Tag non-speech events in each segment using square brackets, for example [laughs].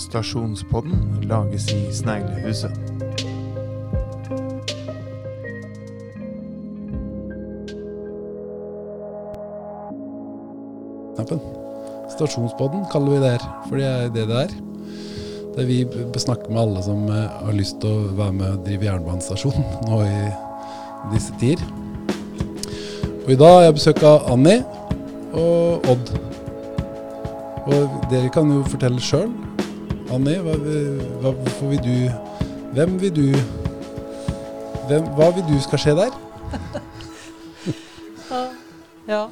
Stasjonspodden lages i Sneglehuset. Stasjonspodden kaller vi det her, for det er det det er. Der vi b- snakker med alle som eh, har lyst til å være med og drive jernbanestasjon [laughs] nå i disse tider. Og i dag har jeg besøk av Annie og Odd. Og dere kan jo fortelle sjøl. Annie, hva, hva, hvorfor vil du Hvem vil du hvem, Hva vil du skal skje der? [laughs] Ja.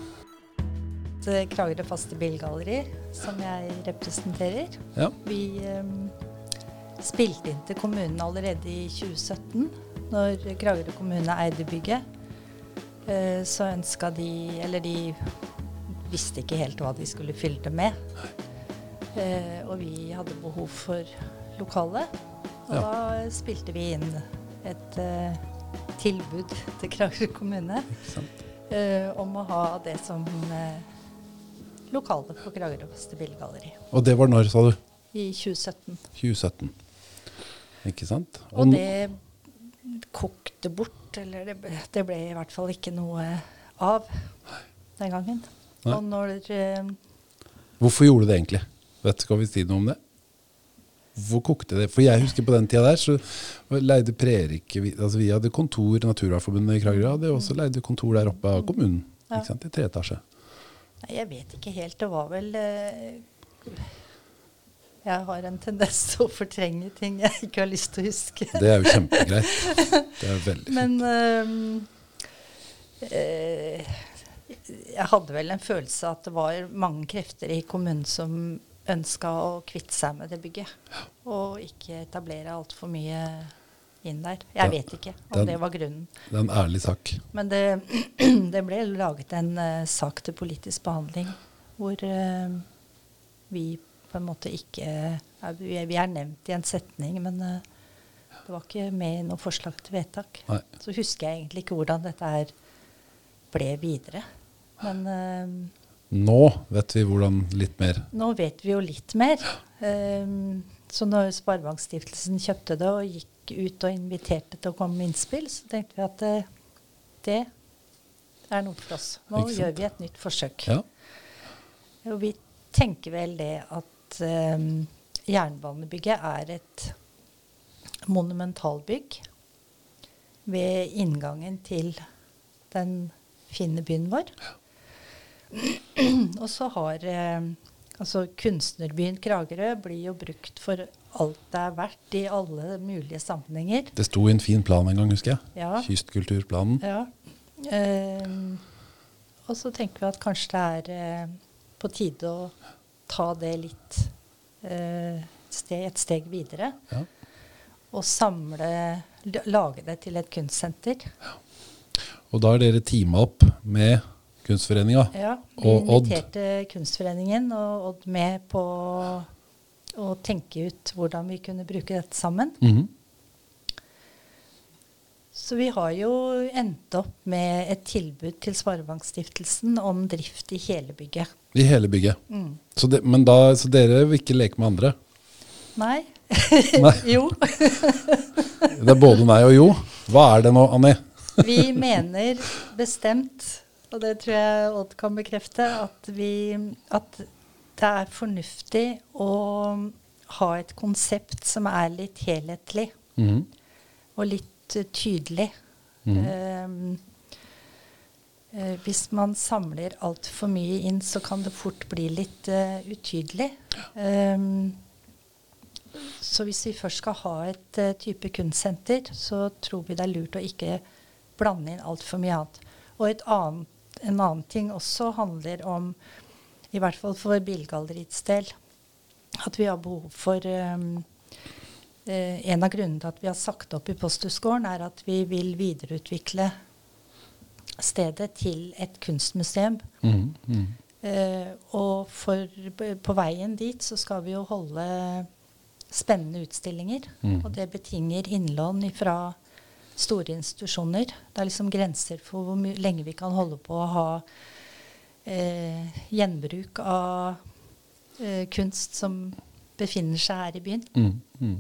Det Kragerø Faste Bilgalleri, som jeg representerer. Ja. Vi um, spilte inn til kommunen allerede i 2017, når Kragerø kommune eide bygget. Eh, så ønska de Eller de visste ikke helt hva de skulle fylle det med. Eh, og vi hadde behov for lokale. Og Ja. da spilte vi inn et eh, tilbud til Kragerø kommune eh, om å ha det som eh, lokale på Kragerø Faste Og det var når, sa du? i 2017. 2017. Ikke sant? Og og det kokte bort, eller det, ble- det ble i hvert fall ikke noe av den gangen. Nei. Og når eh, Hvorfor gjorde du det egentlig? Vet, du, Kan vi si noe om det? Hvorfor kokte det? For jeg husker på den tida der, så leide Prerike vi, altså vi hadde kontor, Naturvernforbundet i Kragerø hadde også leide kontor der oppe av kommunen. Ja. Ikke sant? I tre etasje. Nei, jeg vet ikke helt. Det var vel uh, Jeg har en tendens til å fortrenge ting jeg ikke har lyst til å huske. Det er jo kjempegreit. [laughs] Det er veldig fint. Men uh, uh, jeg hadde vel en følelse at det var mange krefter i kommunen som ønska å kvitte seg med det bygget. Og ikke etablere altfor mye inn der. Jeg vet ikke om den- det var grunnen. Det er en ærlig sak. Men det, [clears throat] det ble laget en uh, sak til politisk behandling hvor uh, vi på en måte ikke uh, vi, vi er nevnt i en setning, men det var ikke med i noe forslag til vedtak. Nei. Så husker jeg egentlig ikke hvordan dette her ble videre. Men Nå vet vi hvordan litt mer. nå vet vi jo litt mer. Um, så når Sparebankstiftelsen kjøpte det og gikk ut og inviterte til å komme med innspill, så tenkte vi at det, det er noe for oss. Nå gjør vi et nytt forsøk. Ja. Og vi tenker vel det at um, jernbanebygget er et monumentalbygg ved inngangen til den fine byen vår. Og så har eh, altså kunstnerbyen Kragerø blir jo brukt for alt det er verdt i alle mulige sammenhenger. Det sto i en fin plan en gang, husker jeg. Ja. Kystkulturplanen. Ja. Eh, og så tenker vi at kanskje det er eh, på tide å ta det litt eh, steg, et steg videre. Ja. Og samle Lage det til et kunstsenter. Og da er dere teama opp med Kunstforeninga. Ja, vi Og Odd. inviterte Kunstforeningen og Odd med på å tenke ut hvordan vi kunne bruke dette sammen. Mhm. Så vi har jo endt opp med et tilbud til Sparebankstiftelsen om drift i hele bygget. I hele bygget. Mm. Så, de, men da, så dere vil ikke leke med andre? Nei. [laughs] Nei. jo. Det er både nei og jo. Hva er det nå, Annie? Vi mener bestemt, og det tror jeg Odd kan bekrefte, at, vi, at det er fornuftig å ha et konsept som er litt helhetlig Mm. og litt eh, tydelig. Mm. Eh, hvis man samler altfor mye inn, så kan det fort bli litt uh, utydelig. Um, så hvis vi først skal ha et uh, type kunstsenter, så tror vi det er lurt å ikke blande inn altfor mye annet. Og et annet, en annen ting også handler om, i hvert fall for bilgalleriets del, at vi har behov for um, eh, En av grunnene til at vi har sagt opp i Posthusgården, er at vi vil videreutvikle stedet til et kunstmuseum. Mm, mm. Eh, og for, på veien dit så skal vi jo holde spennende utstillinger. Mm. Og det betinger innlån fra store institusjoner. Det er liksom grenser for hvor lenge vi kan holde på å ha eh, gjenbruk av eh, kunst som befinner seg her i byen. Mm. Mm.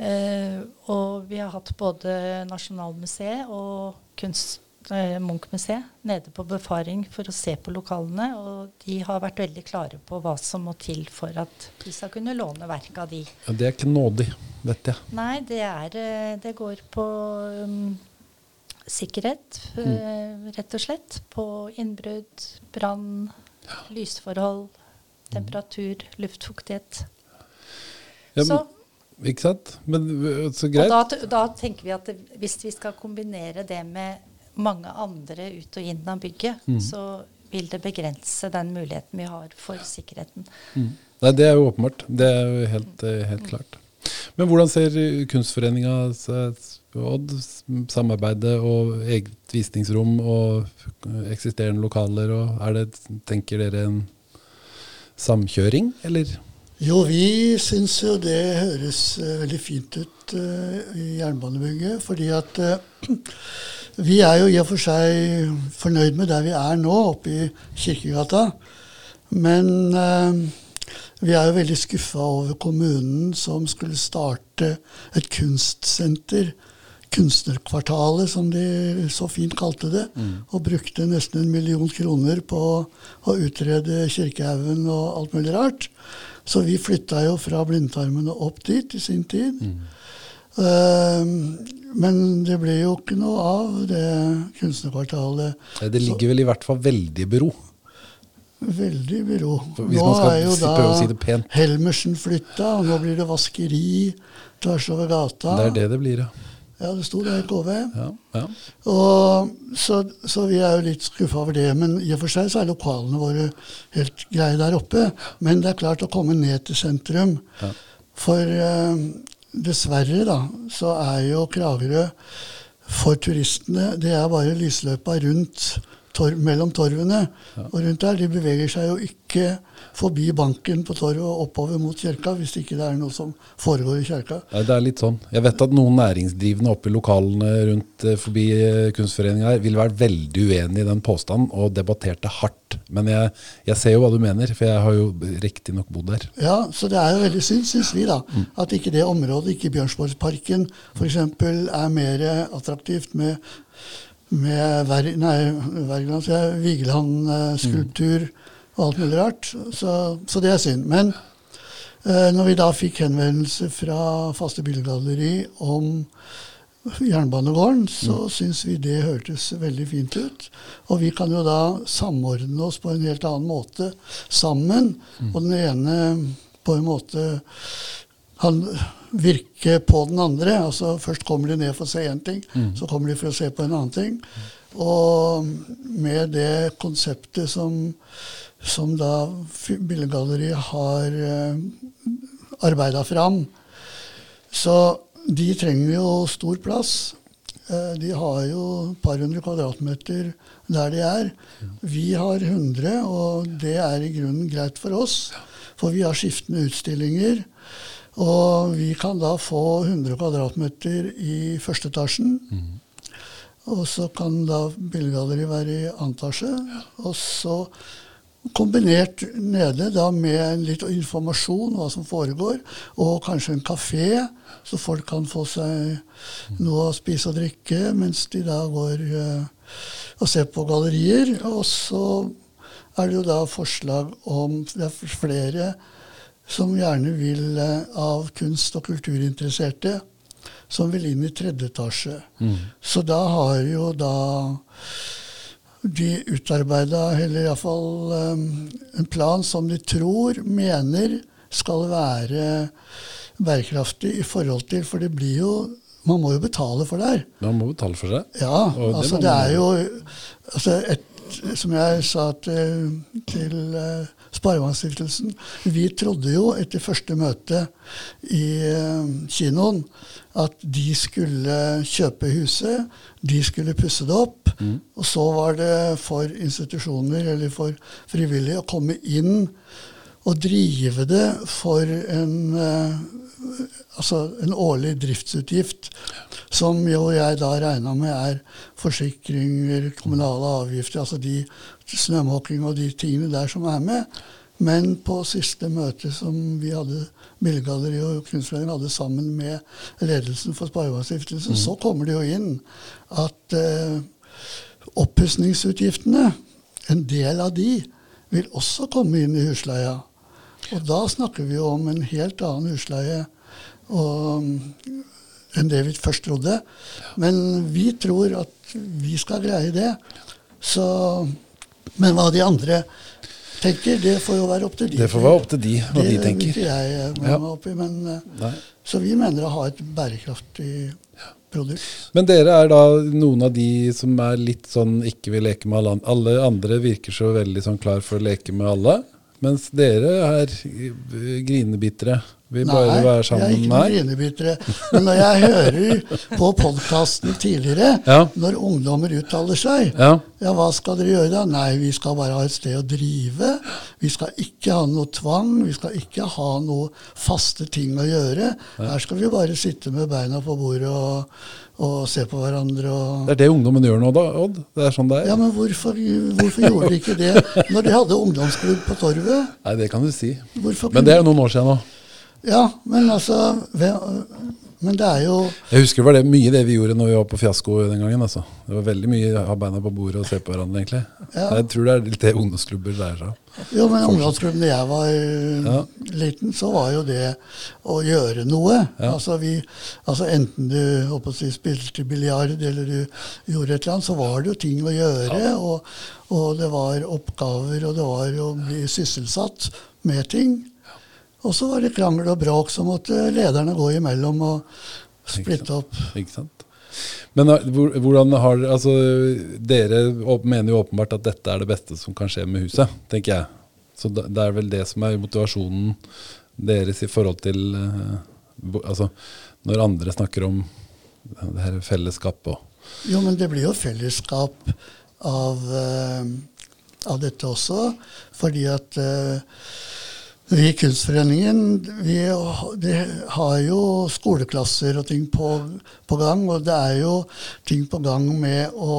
Eh, og vi har hatt både Nasjonalmuseet og kunst, Munch-museet nede på befaring for å se på lokalene. Og de har vært veldig klare på hva som må til for at vi skal kunne låne verk av de. Ja, det er ikke nådig, vet jeg. Nei, det, er, eh, det går på um, sikkerhet, mm. rett og slett. På innbrudd, brann, lysforhold, temperatur, luftfuktighet. Ja, Så ikke sant? Men så så Og greit. da, da tenker vi at hvis vi skal kombinere det med mange andre ut og inn av bygget, Mm. så vil det begrense den muligheten vi har for sikkerheten. Mm. Nei, det er jo åpenbart. Det er jo helt, eh, helt klart. Men hvordan ser eh, Kunstforeninga seg- Odd, samarbeidet og eget visningsrom og eh, eksisterende lokaler? Og er det, tenker dere, en samkjøring, eller? Jo, vi syns jo det høres eh, veldig fint ut eh, i jernbanebygget. Fordi at eh, vi er jo i og for seg fornøyd med der vi er nå, oppe i Kirkegata. Men eh, vi er jo veldig skuffa over kommunen som skulle starte et kunstsenter. Kunstnerkvartalet, som de så fint kalte det. Og brukte nesten en million kroner på å utrede Kirkehaugen og alt mulig rart. Så vi flytta jo fra blindtarmen og opp dit i sin tid. Eh, men det ble jo ikke noe av det kunstnerkvartalet. Eh, Det ligger vel i hvert fall veldig i bero. Veldig i bero. hvis man skal si- prøve å si. Helmersen flytta, og nå blir det vaskeri tvers over gata. Det er det det blir, ja. Ja, det sto der i KV. ja, ja. Og, så, så vi er jo litt skuffa over det. Men i og for seg så er lokalene våre helt greie der oppe. Men det er klart å komme ned til sentrum. Ja. For eh, dessverre, da, så er jo Kragerø for turistene Det er bare lysløypa rundt tor mellom torvene. Og rundt der, de beveger seg jo ikke forbi banken på torvet og oppover mot kirka hvis ikke det er noe som foregår i kirka. Ja, det er litt sånn. Jeg vet at noen næringsdrivende oppe i lokalene rundt eh, forbi eh, Kunstforeninga her ville vært veldig uenig i den påstanden og debatterte hardt. Men jeg, jeg ser jo hva du mener, for jeg har jo riktignok bodd der. Ja, så det er jo veldig synd, syns vi, da, at ikke det området, ikke Bjørnsborgsparken f.eks., er mer attraktivt med, med Ver, nei, jeg, Vigeland-skulptur og alt mulig rart. Så, så det er synd. Men eh, når vi da fikk henvendelse fra Faste Bildegalleri om Jernbanegården, så syns vi det hørtes veldig fint ut. Og vi kan jo da samordne oss på en helt annen måte sammen. Og den ene på en måte han virke på den andre. altså Først kommer de ned for å se én ting, så kommer de for å se på en annen ting. Og med det konseptet som, som da Billedgalleriet har uh, arbeida fram, så de trenger jo stor plass. Eh, De har jo et par hundre kvadratmeter der de er. Vi har 100, og det er i grunnen greit for oss. For vi har skiftende utstillinger. Og vi kan da få 100 kvadratmeter i første etasjen. Og så kan da billedgalleriet være i annen etasje. Og så kombinert nede da med litt informasjon hva som foregår, og kanskje en kafé, så folk kan få seg noe å spise og drikke mens de da går eh, og ser på gallerier. Og så er det jo da forslag om Det er flere som gjerne vil eh, av kunst- og kulturinteresserte som vil inn i tredje etasje. Så da har jo da de utarbeida, eller iallfall um, en plan som de tror, mener skal være bærekraftig i forhold til For det blir jo Man må jo betale for det her. Man må betale for seg. Ja, Og altså det, det er jo altså et, Som jeg sa til, til uh, Sparebankstiftelsen Vi trodde jo etter første møte i uh, kinoen at de skulle kjøpe huset, de skulle pusse det opp, og så var det for institusjoner eller for frivillige å komme inn og drive det for en, eh, altså en årlig driftsutgift, som jo jeg da regna med er forsikringer, kommunale avgifter, altså de snømåking og de tingene der som er med. Men på siste møte som vi hadde, Billedgalleri og Kunstforeningen hadde sammen med ledelsen for Sparebankstiftelsen, så kommer det jo inn at eh, oppussingsutgiftene, en del av de, vil også komme inn i husleia. Og da snakker vi jo om en helt annen husleie og, enn det vi først trodde. Men vi tror at vi skal greie det. Så, men hva de andre tenker, det får jo være opp til de. Det får være opp til de, hva de tenker. Det vil ikke jeg eh, blande meg opp i. Men, eh, Nei. så vi mener å ha et bærekraftig produkt. Men dere er da noen av de som er litt sånn ikke vil leke med alle andre. Alle andre virker så veldig sånn klar for å leke med alle. Mens dere er eh, grinebitre. bør Nei, være jeg er ikke noen grinebyttere. Men når jeg hører på podkasten tidligere, Ja. når ungdommer uttaler seg Ja. Ja, hva skal dere gjøre da? Nei, vi skal bare ha et sted å drive. Vi skal ikke ha noe tvang. Vi skal ikke ha noe faste ting å gjøre. Her skal vi bare sitte med beina på bordet og, og se på hverandre Det er det ungdommen gjør nå, da, Odd. Det er sånn det er. Ja, men hvorfor, hvorfor gjorde de ikke det [laughs] når de hadde ungdomsklubb på Torvet? Nei, det kan du si. Hvorfor Men det er jo noen år siden nå. Ja, men altså Men det er jo Jeg husker det var det, mye det vi gjorde når vi var på fiasko den gangen. altså. Det var veldig mye ha beina på bordet og se på hverandre, egentlig. Ja. Jeg tror det er litt det ungdomsklubber seg om. Jo, men ungdomsklubben da jeg var Ja. liten, så var jo det å gjøre noe. Ja. Altså, vi, altså Enten du håper å si, spilte biljard eller du gjorde et eller annet, så var det jo ting å gjøre. Og, og det var oppgaver, og det var å bli sysselsatt med ting. Og så var det krangel og bråk, så måtte lederne gå imellom og splitte opp. Ikke sant? Men hvor- hvordan har altså, Dere mener jo åpenbart at dette er det beste som kan skje med huset, tenker jeg. Så det er vel det som er motivasjonen deres i forhold til eh, Altså, når andre snakker om det her fellesskapet og Jo, men det blir jo fellesskap av, eh, av dette også. Fordi at eh, vi i Kunstforeningen vi har jo skoleklasser og ting på, på gang. Og det er jo ting på gang med å,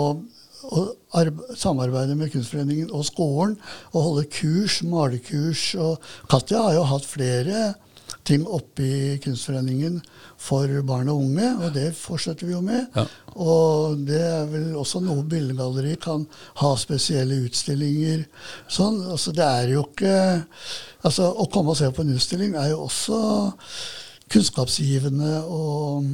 å arbe- samarbeide med Kunstforeningen og skolen. Og holde kurs, malekurs. Og Katja har jo hatt flere ting oppe i Kunstforeningen for barn og unge, og det fortsetter vi jo med. Ja. Og det er vel også noe billedgalleri kan ha spesielle utstillinger. Sånn, altså det er jo ikke altså Å komme og se på en utstilling er jo også kunnskapsgivende og,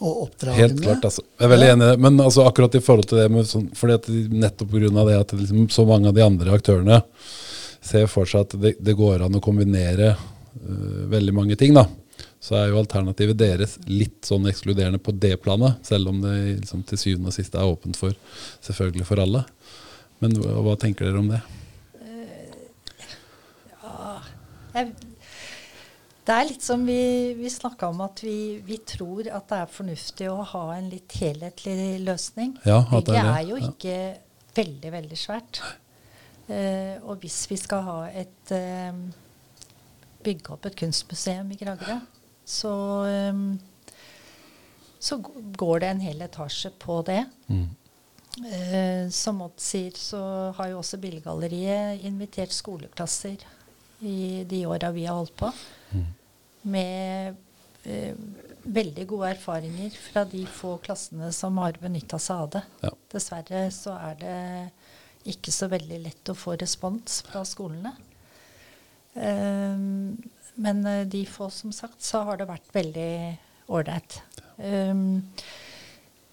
og oppdragende. Helt klart, altså. Jeg er veldig Ja. enig. Men altså, akkurat i forhold til det med sånn, fordi at Nettopp pga. det at liksom, så mange av de andre aktørene ser for seg at det, det går an å kombinere veldig mange ting, da. Så er jo alternativet deres litt sånn ekskluderende på det planet, selv om det liksom, til syvende og sist er åpent for selvfølgelig for alle. Men hva, hva tenker dere om det? Jeg, det er litt som vi, vi snakka om, at vi, vi tror at det er fornuftig å ha en litt helhetlig løsning. Ja, at det er, er er, jo jo ja. ikke veldig, veldig svært. Uh, og hvis vi skal ha et eh, bygge opp et kunstmuseum i Kragerø, så, eh, så går det en hel etasje på det. Mm. Eh, som Odd sier, så har jo også Billedgalleriet invitert skoleklasser i de åra vi har holdt på. Med eh, veldig gode erfaringer fra de få klassene som har benytta seg av det. Ja. Dessverre så er det ikke så veldig lett å få respons fra skolene. Eh, men eh, de få, som sagt, så har det vært veldig ålreit. Um,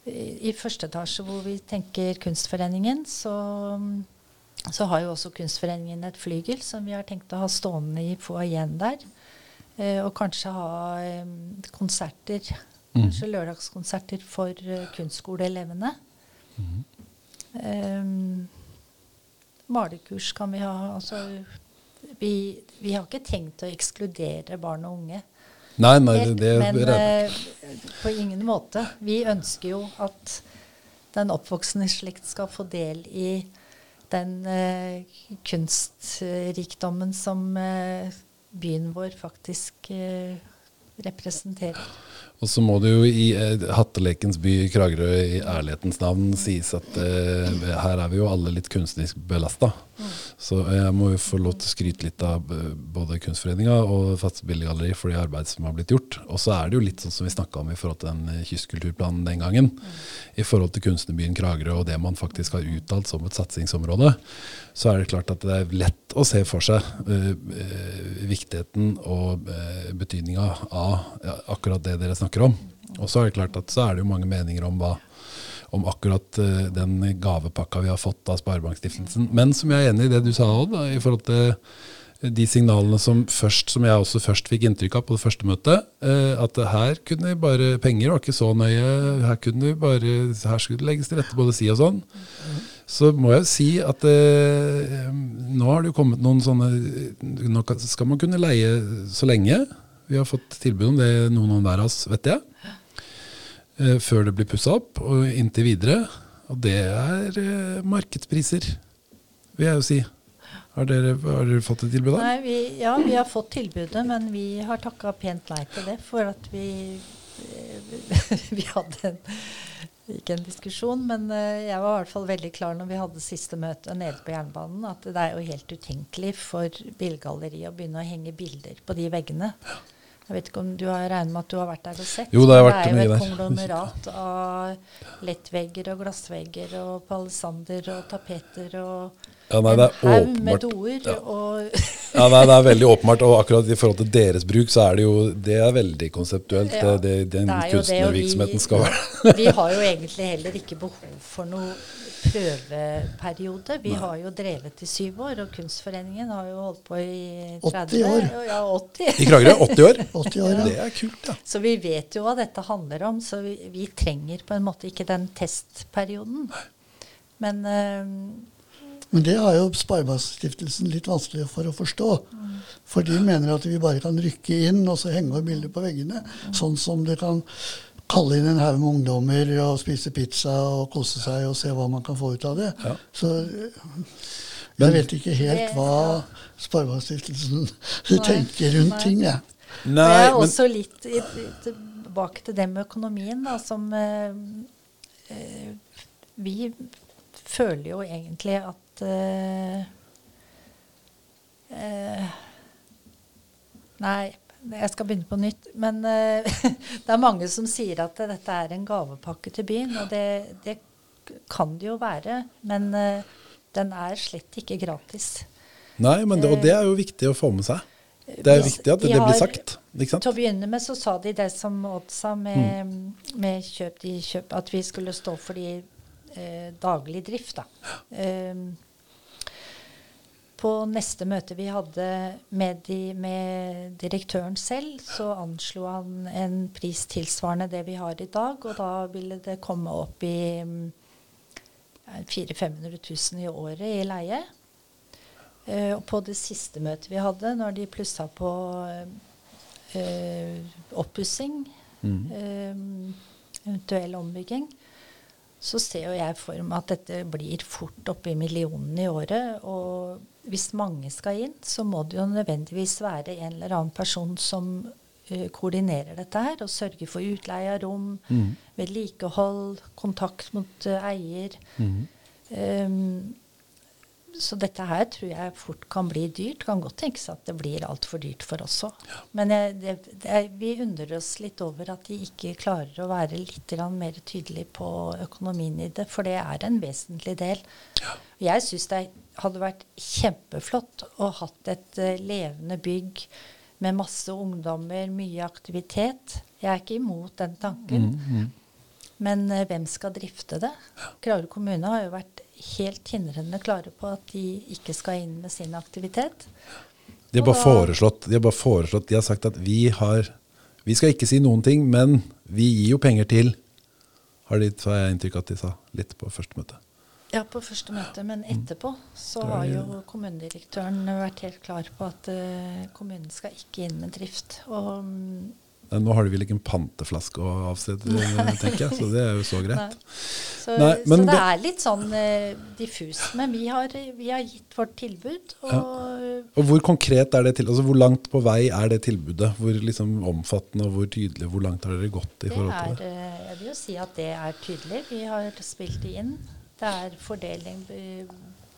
i i første etasje hvor vi tenker Kunstforeningen, så, så har jo også Kunstforeningen et flygel som vi har tenkt å ha stående i foajeen der. Uh, og kanskje ha um, konserter, kanskje lørdagskonserter for uh, kunstskoleelevene. Eh, malekurs kan vi ha. Altså, vi, vi har ikke tenkt å ekskludere barn og unge. Nei, nei, Helt, det men eh, på ingen måte. Vi ønsker jo at den oppvoksende slekt skal få del i den eh, kunstrikdommen som eh, byen vår faktisk representerer. Og så må det jo i eh, Hattelekens by i Kragerø i ærlighetens navn sies at eh, her er vi jo alle litt kunstnerisk belasta. Så jeg må jo få lov til å skryte litt av eh, både Kunstforeninga og Fattig for det arbeidet som har blitt gjort. Og så er det jo litt sånn som vi snakka om i forhold til den eh, kystkulturplanen den gangen. I forhold til kunstnerbyen Kragerø og det man faktisk har uttalt som et satsingsområde. Så er det klart at det er lett å se for seg uh, viktigheten og uh, betydninga av akkurat det dere snakker om. Og så er det klart at så er det jo mange meninger om hva om akkurat uh, den gavepakka vi har fått av Sparebankstiftelsen. Men som jeg er enig i det du sa òg, i forhold til de signalene som først, som jeg også først fikk inntrykk av på det første møtet, uh, at her kunne vi bare Penger var ikke så nøye. Her kunne vi bare, her skulle det legges til rette både si og sånn. Så må jeg si at nå har det jo kommet noen sånne Nå skal man kunne leie så lenge. Vi har fått tilbud om det, noen av hver av oss, vet jeg. Eh, før det blir pussa opp, og inntil videre. Og det er eh, markedspriser, vil jeg jo si. Har dere, har dere fått et tilbud? da? Nei, vi, ja, vi har fått tilbudet, men vi har takka pent nei til det. For at vi [laughs] Vi hadde en, ikke en diskusjon, men eh, jeg var i hvert fall veldig klar når vi hadde siste møte nede på jernbanen, at det er jo helt utenkelig for billedgalleriet å begynne å henge bilder på de veggene. Jeg vet ikke om du har regnet med at du har vært der og sett? Jo, det har vært det er mye jo der. et konglomerat av lettvegger og glassvegger og palisander og tapeter og Ja, nei, det er en haug med åpenbart. doer. Ja. Og Ja, nei, det er veldig åpenbart, og akkurat i forhold til deres bruk, så er det jo det er veldig konseptuelt. Ja, det, det, den er kunstnervirksomheten vi- skal være. vi har jo egentlig heller ikke behov for noe prøveperiode. Vi har jo drevet i syv år, og Kunstforeningen har jo holdt på i 30 80 år. Ja, 80. I Kragerø, 80 år. [laughs] 80 år, ja. Det er kult, ja. Så vi vet jo hva dette handler om, så vi, vi trenger på en måte ikke den testperioden. Men eh, Men det har jo Sparebankstiftelsen litt vanskelig for å forstå. For de mener at vi bare kan rykke inn og så henge opp bilder på veggene. Sånn som det kan kalle inn en haug med ungdommer og spise pizza og kose seg og se hva man kan få ut av det. Ja. Så jeg vet ikke helt hva Sparebankstiftelsen [laughs] tenker rundt Nei. ting, jeg. det er men også litt i, tilbake til det med økonomien, da, som eh, eh, Vi føler jo egentlig at eh, eh, Nei, jeg skal begynne på nytt. Men uh, [laughs] det er mange som sier at dette er en gavepakke til byen, og det, det kan det jo være. Men uh, den er slett ikke gratis. Nei, men det, og det er jo viktig å få med seg. Det er viktig at de det har- blir sagt. Ikke sant? Til å begynne med så sa de det som Odd sa med, Mm. med kjøp, kjøp, at vi skulle stå for de eh, daglig drift. Da. Ehm, på neste møte vi hadde med, de, med direktøren selv, så anslo han en pris tilsvarende det vi har i dag, og da ville det komme opp i mm, 400 000-500 000 i året i leie. Eh, og på det siste møtet vi hadde, når de plussa på eh, oppussing, mm. eh, eventuell ombygging, så ser jo jeg for meg at dette blir fort oppe i millionene i året. Og hvis mange skal inn, så må det jo nødvendigvis være en eller annen person som uh, koordinerer dette her, og sørger for utleie av rom, mm. vedlikehold, kontakt mot uh, eier. Mm. Um, så dette her tror jeg fort kan bli dyrt. Kan godt tenkes at det blir altfor dyrt for oss òg. Men jeg, det, det er, vi undrer oss litt over at de ikke klarer å være litt mer tydelige på økonomien i det, for det er en vesentlig del. Jeg syns det hadde vært kjempeflott å hatt et eh, levende bygg med masse ungdommer, mye aktivitet. Jeg er ikke imot den tanken. Mhm. Men eh, hvem skal drifte det? Kragerø kommune har jo vært helt hindrende klare på at de ikke skal inn med sin aktivitet. De har bare foreslått, de har bare foreslått, de har sagt at vi har Vi skal ikke si noen ting, men vi gir jo penger til Har de, så har jeg inntrykk av at de sa litt på første møte. Ja, på første møte, men etterpå så har jo kommunedirektøren vært helt klar på at eh, kommunen skal ikke inn med drift. Og mm, Nei, Nå har de vel ikke en panteflaske å avsette, [laughs] tenker jeg, så det er jo så Nei. greit. Så, Nei, men så det er litt sånn diffus, diffust. Men vi har, vi har gitt vårt tilbud, og Og hvor konkret er det til? Altså Hvor langt på vei er det tilbudet? Hvor liksom omfattende og hvor tydelig? Hvor langt har dere gått i forhold til det? Er, jeg vil jo si at det er tydelig. Vi har spilt det inn. Det er fordeling eh,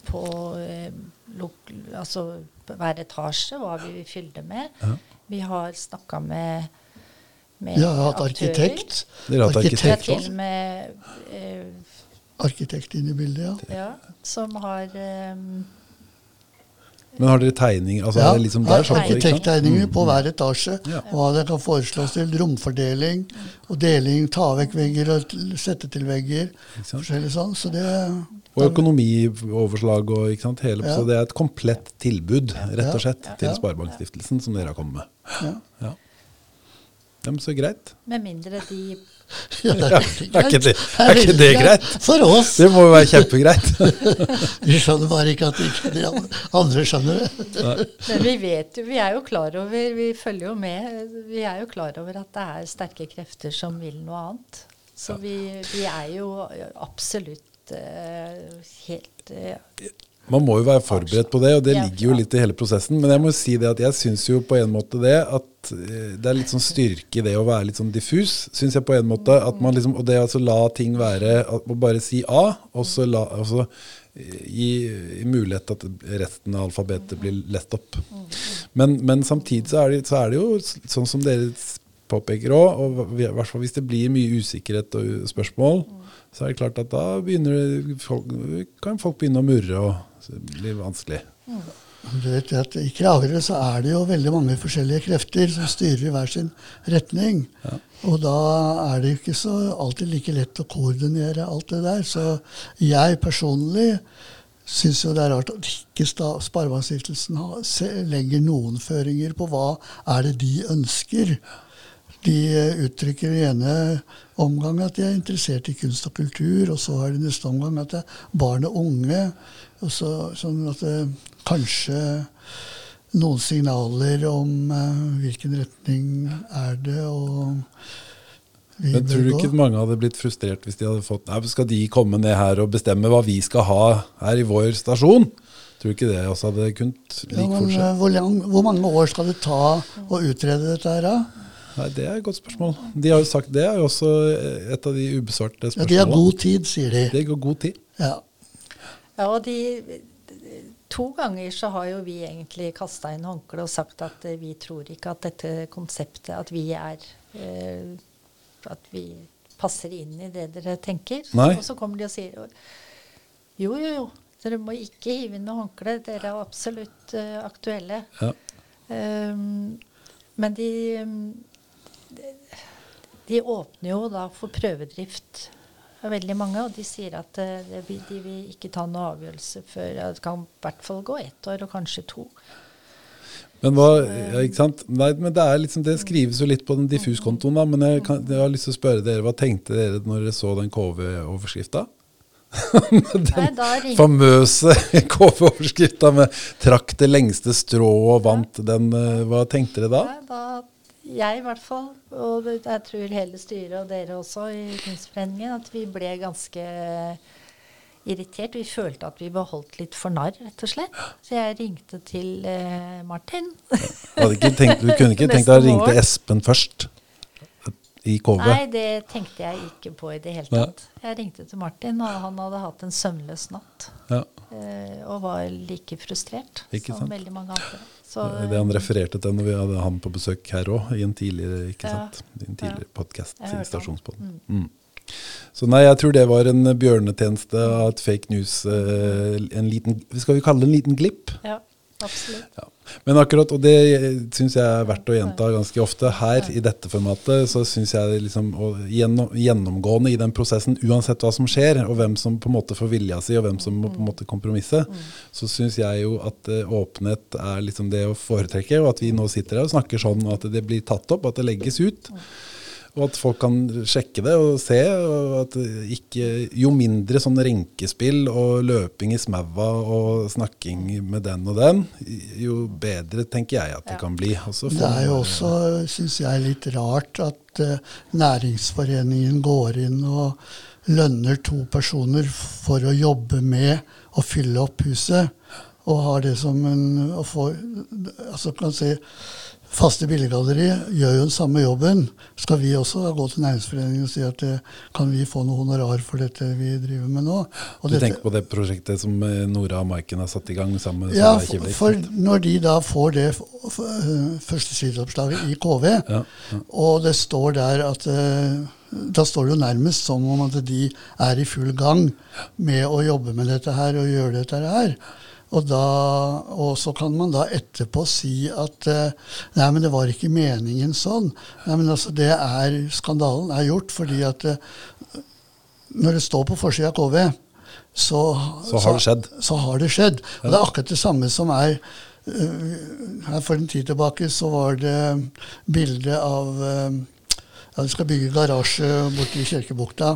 på eh, altså hver etasje, hva vi vil fylle det med. Ja. Vi har snakka med, med Vi har hatt arkitekt. Dere har hatt arkitekt med eh, Arkitekt inn i bildet, ja. ja, som har eh, Men har dere tegninger? Altså, ja. det liksom der, sånn? Arkitekttegninger på hver etasje. Ja. Hva det kan foreslås til romfordeling og deling. Ta vekk vegger og sette til vegger. Forskjellig sånn. Så det Og økonomioverslag og ikke sant, hele, Ja. Så det er et komplett tilbud, rett og slett, til Ja. Sparebankstiftelsen som dere har kommet med. ja. Ja. men så greit. Med mindre de [laughs] ja, det Er ikke det, er ikke det greit? For oss. Det må jo være kjempegreit. [laughs] Vi skjønner bare ikke at ikke de andre skjønner det. Men vi vet jo, vi er jo klar over, vi følger jo med, vi er jo klar over at det er sterke krefter som vil noe annet. Så vi, vi er jo absolutt uh, helt eh, Man må jo være forberedt på det, og det ligger jo litt i hele prosessen. Men jeg må si det at jeg syns jo på en måte det at eh, det er litt sånn styrke i det å være litt sånn diffus, syns jeg på en måte. At man liksom, og det altså la ting være å Bare si A, og så la altså, gi, gi mulighet at resten av alfabetet blir lett opp. Men, men samtidig så er, det, så er det jo sånn som dere påpeker òg, og i hvert fall hvis det blir mye usikkerhet og spørsmål, så er det klart at da begynner folk, kan folk begynne å murre, og det blir vanskelig. Du vet at I Kragerø så er det jo veldig mange forskjellige krefter som styrer i hver sin retning. Og da er det jo ikke så alltid like lett å koordinere alt det der. Så jeg personlig syns jo det er rart at ikke Sparebankstiftelsen legger noen føringer på hva er det de ønsker. De eh, uttrykker i ene omgang at de er interessert i kunst og kultur, og så er det neste omgang at det er barn og unge. Og så, sånn at det kanskje noen signaler om uh, hvilken retning er det, og vi Men tror du ikke mange hadde blitt frustrert hvis de hadde fått Nei, skal de komme ned her og bestemme hva vi skal ha her i vår stasjon? Tror du ikke det også hadde kunnet Ja, like men, fort eh, hvor, lang, hvor mange år skal det ta å utrede dette her, da? Nei, Det er et godt spørsmål. De har jo sagt Det er jo også et av de ubesvarte spørsmålene. Ja, de har god tid, sier de. Det går god tid. Ja. Ja, og de To ganger så har jo vi egentlig kasta inn håndkleet og sagt at eh, vi tror ikke at dette konseptet At vi er eh, At vi passer inn i det dere tenker. Nei. Og så kommer de og sier jo, jo, jo. Dere må ikke hive inn noe håndkle. Dere er absolutt uh, aktuelle. Ja. Um, men de, um, de åpner jo da for prøvedrift av veldig mange, og de sier at eh, det, de vil ikke ta noen avgjørelse før Det kan i hvert fall gå ett år, og kanskje to. Men hva, ja, ikke sant? Nei, men det, er liksom, det skrives jo litt på den diffuskontoen, da. Men jeg, kan, jeg har lyst til å spørre dere, hva tenkte dere når dere så den KV-overskrifta? [laughs] Nei, ringte Famøse [laughs] KV-overskrifta med 'trakk det lengste strået og vant'. Den, eh, hva tenkte dere da? Nei, da jeg i hvert fall, og jeg tror hele styret og dere også i Kunstforeningen, at vi ble ganske irritert. Vi følte at vi ble holdt litt for narr, rett og slett. Så jeg ringte til eh, Martin. Tenkt, du kunne ikke tenkt deg å ringe til. Espen først? I KV? Nei, det tenkte jeg ikke på i det hele tatt. Jeg ringte til Martin, og han hadde hatt en søvnløs natt. Ja. eh, og var like frustrert som veldig mange andre. Så, Det han refererte til når vi hadde han på besøk her òg, i en tidligere, ikke Ja. sant? I en tidligere Ja. podcast, sin Stasjonspodden. Mm. Mm. Så nei, jeg tror det var en bjørnetjeneste av et fake news. eh, En liten, skal vi kalle det en liten glipp? ja, absolutt. Ja. Men akkurat, og det syns jeg er verdt å gjenta ganske ofte, her i dette formatet, så syns jeg liksom, og gjennom, gjennomgående i den prosessen, uansett hva som skjer, og hvem som på en måte får vilja si, og hvem som må på en måte kompromisse, så syns jeg jo at eh, åpenhet er liksom det å foretrekke, og at vi nå sitter her og snakker sånn at det blir tatt opp, at det legges ut. Og at folk kan sjekke det og se. og at ikke, Jo mindre sånn renkespill og løping i smaua og snakking med den og den, jo bedre tenker jeg at det Ja. kan bli. Også Det er jo også, syns jeg, litt rart at uh, næringsforeningen går inn og lønner to personer for å jobbe med å fylle opp huset. Og har det som en å få, altså kan si, faste billedgalleri gjør jo den samme jobben. Skal vi også da gå til Næringsforeningen og si at eh, kan vi få noe honorar for dette vi driver med nå? Og Du dette- tenker på det prosjektet som eh, Nora og Maiken har satt i gang sammen med Ja, for, for når de da får det f- f- øh, første sideoppslaget i KV, Ja, ja. og det står der at Da står det jo nærmest som om at de er i full gang med å jobbe med dette her og gjøre dette her. Og, da, og så kan man da etterpå si at øh, nei, men det var ikke meningen sånn. Nei, men altså det er, Skandalen er gjort fordi at øh, når det står på forsida av KV, så, Så har det skjedd. Så har det skjedd. Og det er akkurat det samme som er øh, her For en tid tilbake så var det bilde av ja, De skal bygge garasje borte i Kirkebukta.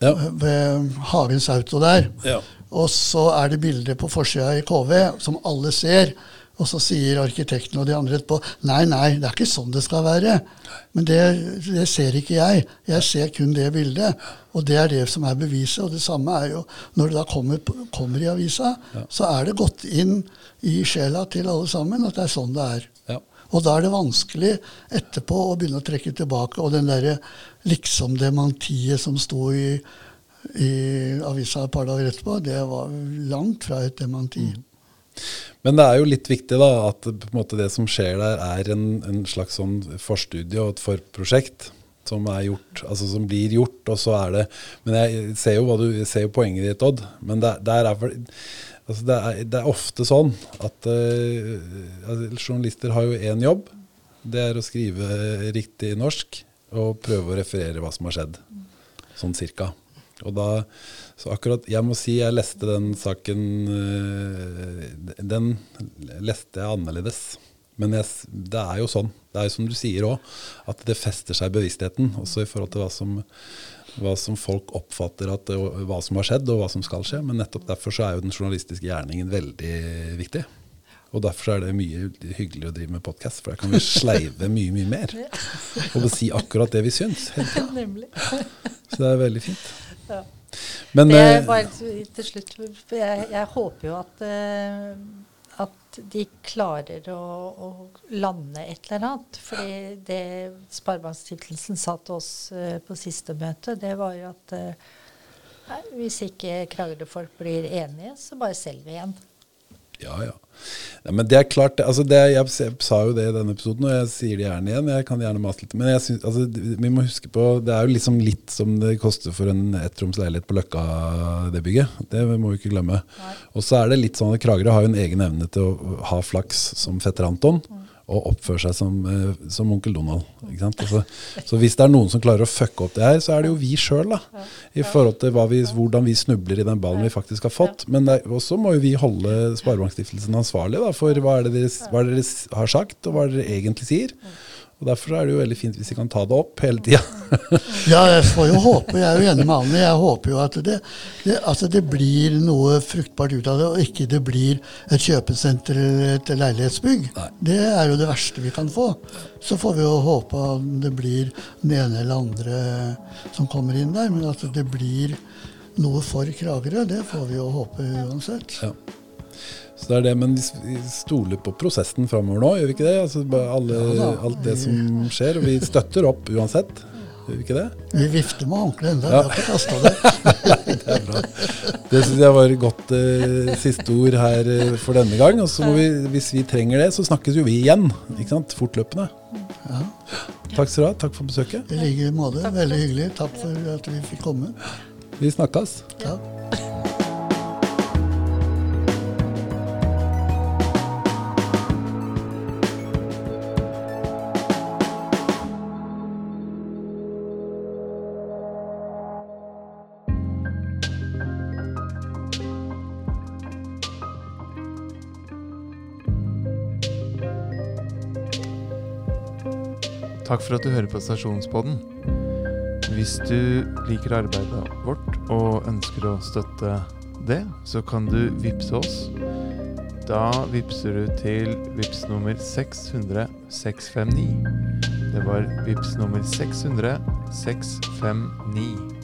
Ja. Ved Hagens Auto der. Ja. Og så er det bilde på forsida i KV som alle ser. Og så sier arkitekten og de andre etterpå nei, nei, det er ikke sånn det skal være. Men det, det ser ikke jeg. Jeg ser kun det bildet. Og det er det som er beviset. Og det samme er jo når det da kommer, kommer i avisa, så er det gått inn i sjela til alle sammen at det er sånn det er. Ja. Og da er det vanskelig etterpå å begynne å trekke tilbake. Og den derre liksom-dementiet som sto i, i avisa et par dager etterpå, det var langt fra et dementi. Men det er jo litt viktig da, at det som skjer der, er en, en slags sånn forstudie og et forprosjekt som gjort, altså som blir gjort, og så er det Men jeg ser jo, du, jeg ser jo poenget ditt, Odd. Men det, det, er, altså det, er, det er ofte sånn at altså, journalister har jo én jobb. Det er å skrive riktig norsk og prøve å referere hva som har skjedd. Sånn cirka. Og da, så akkurat, Jeg må si jeg leste den saken øh, Den leste jeg annerledes. Men jeg, det er jo sånn. Det er jo som du sier òg, at det fester seg i bevisstheten. Også i forhold til hva som, hva som folk oppfatter at, hva som har skjedd, og hva som skal skje. Men nettopp derfor så er jo den journalistiske gjerningen veldig viktig. Og derfor er det mye hyggelig å drive med podkast, for da kan vi sleive mye, mye mer. [laughs] Og si akkurat det vi syns. Nemlig. Så det er veldig fint. Ja. Men Det er eh, bare til- slutt jeg, jeg håper jo at, eh, at de klarer å, å lande et eller annet. Fordi det Sparebankstiftelsen sa til oss eh, på siste møte, det var jo at nei, hvis ikke Kragerø-folk blir enige, så bare selger vi igjen. Ja, ja. ja men det er klart, altså det, jeg, jeg sa jo det i denne episoden, og jeg sier det gjerne igjen. Jeg kan gjerne mase litt. Men jeg synes, altså, vi må huske på Det er jo liksom litt som det koster for en ettroms leilighet på Løkka, det bygget. Det må vi ikke glemme. Og så er det litt sånn at Kragerø har jo en egen evne til å ha flaks som fetter Anton. Og oppføre seg som, eh, som onkel Donald. Altså, så hvis det er noen som klarer å fucke opp det her, så er det jo vi sjøl. I forhold til vi, hvordan vi snubler i den ballen vi faktisk har fått. Men også må jo vi holde Sparebankstiftelsen ansvarlig da, for hva er, det dere, hva er det dere har sagt, og hva er det dere egentlig sier. Og Derfor er det jo veldig fint hvis vi kan ta det opp hele tida. [laughs] Ja, jeg får jo håpe, jeg er jo enig med Anne, jeg håper jo at det, det, at det blir noe fruktbart ut av det, og ikke det blir et kjøpesenter eller et leilighetsbygg. Nei. Det er jo det verste vi kan få. Så får vi jo håpe at det blir den ene eller andre som kommer inn der, men at det blir noe for Kragerø, det får vi jo håpe uansett. Ja. Så det er det, Men vi stoler på prosessen framover nå, gjør vi ikke det? Altså, alle, Ja alt det som skjer. Og vi støtter opp uansett. Gjør vi ikke det? Vi vifter med håndkleet ennå, Ja. vi har ikke kasta det. [laughs] Det er bra. Det syns jeg var godt eh, siste ord her eh, for denne gang. Og så må vi, hvis vi trenger det, så snakkes jo vi igjen. Ikke sant? Fortløpende. Ja. Takk skal du ha. Takk for besøket. I like måte. Veldig hyggelig. Takk for at vi fikk komme. Vi snakkes. Takk. Takk for at du hører på Stasjonspodden. Hvis du liker arbeidet vårt og ønsker å støtte det, så kan du vippse oss. Da vippser du til vips nummer 600 659. Det var vips nummer 600 659.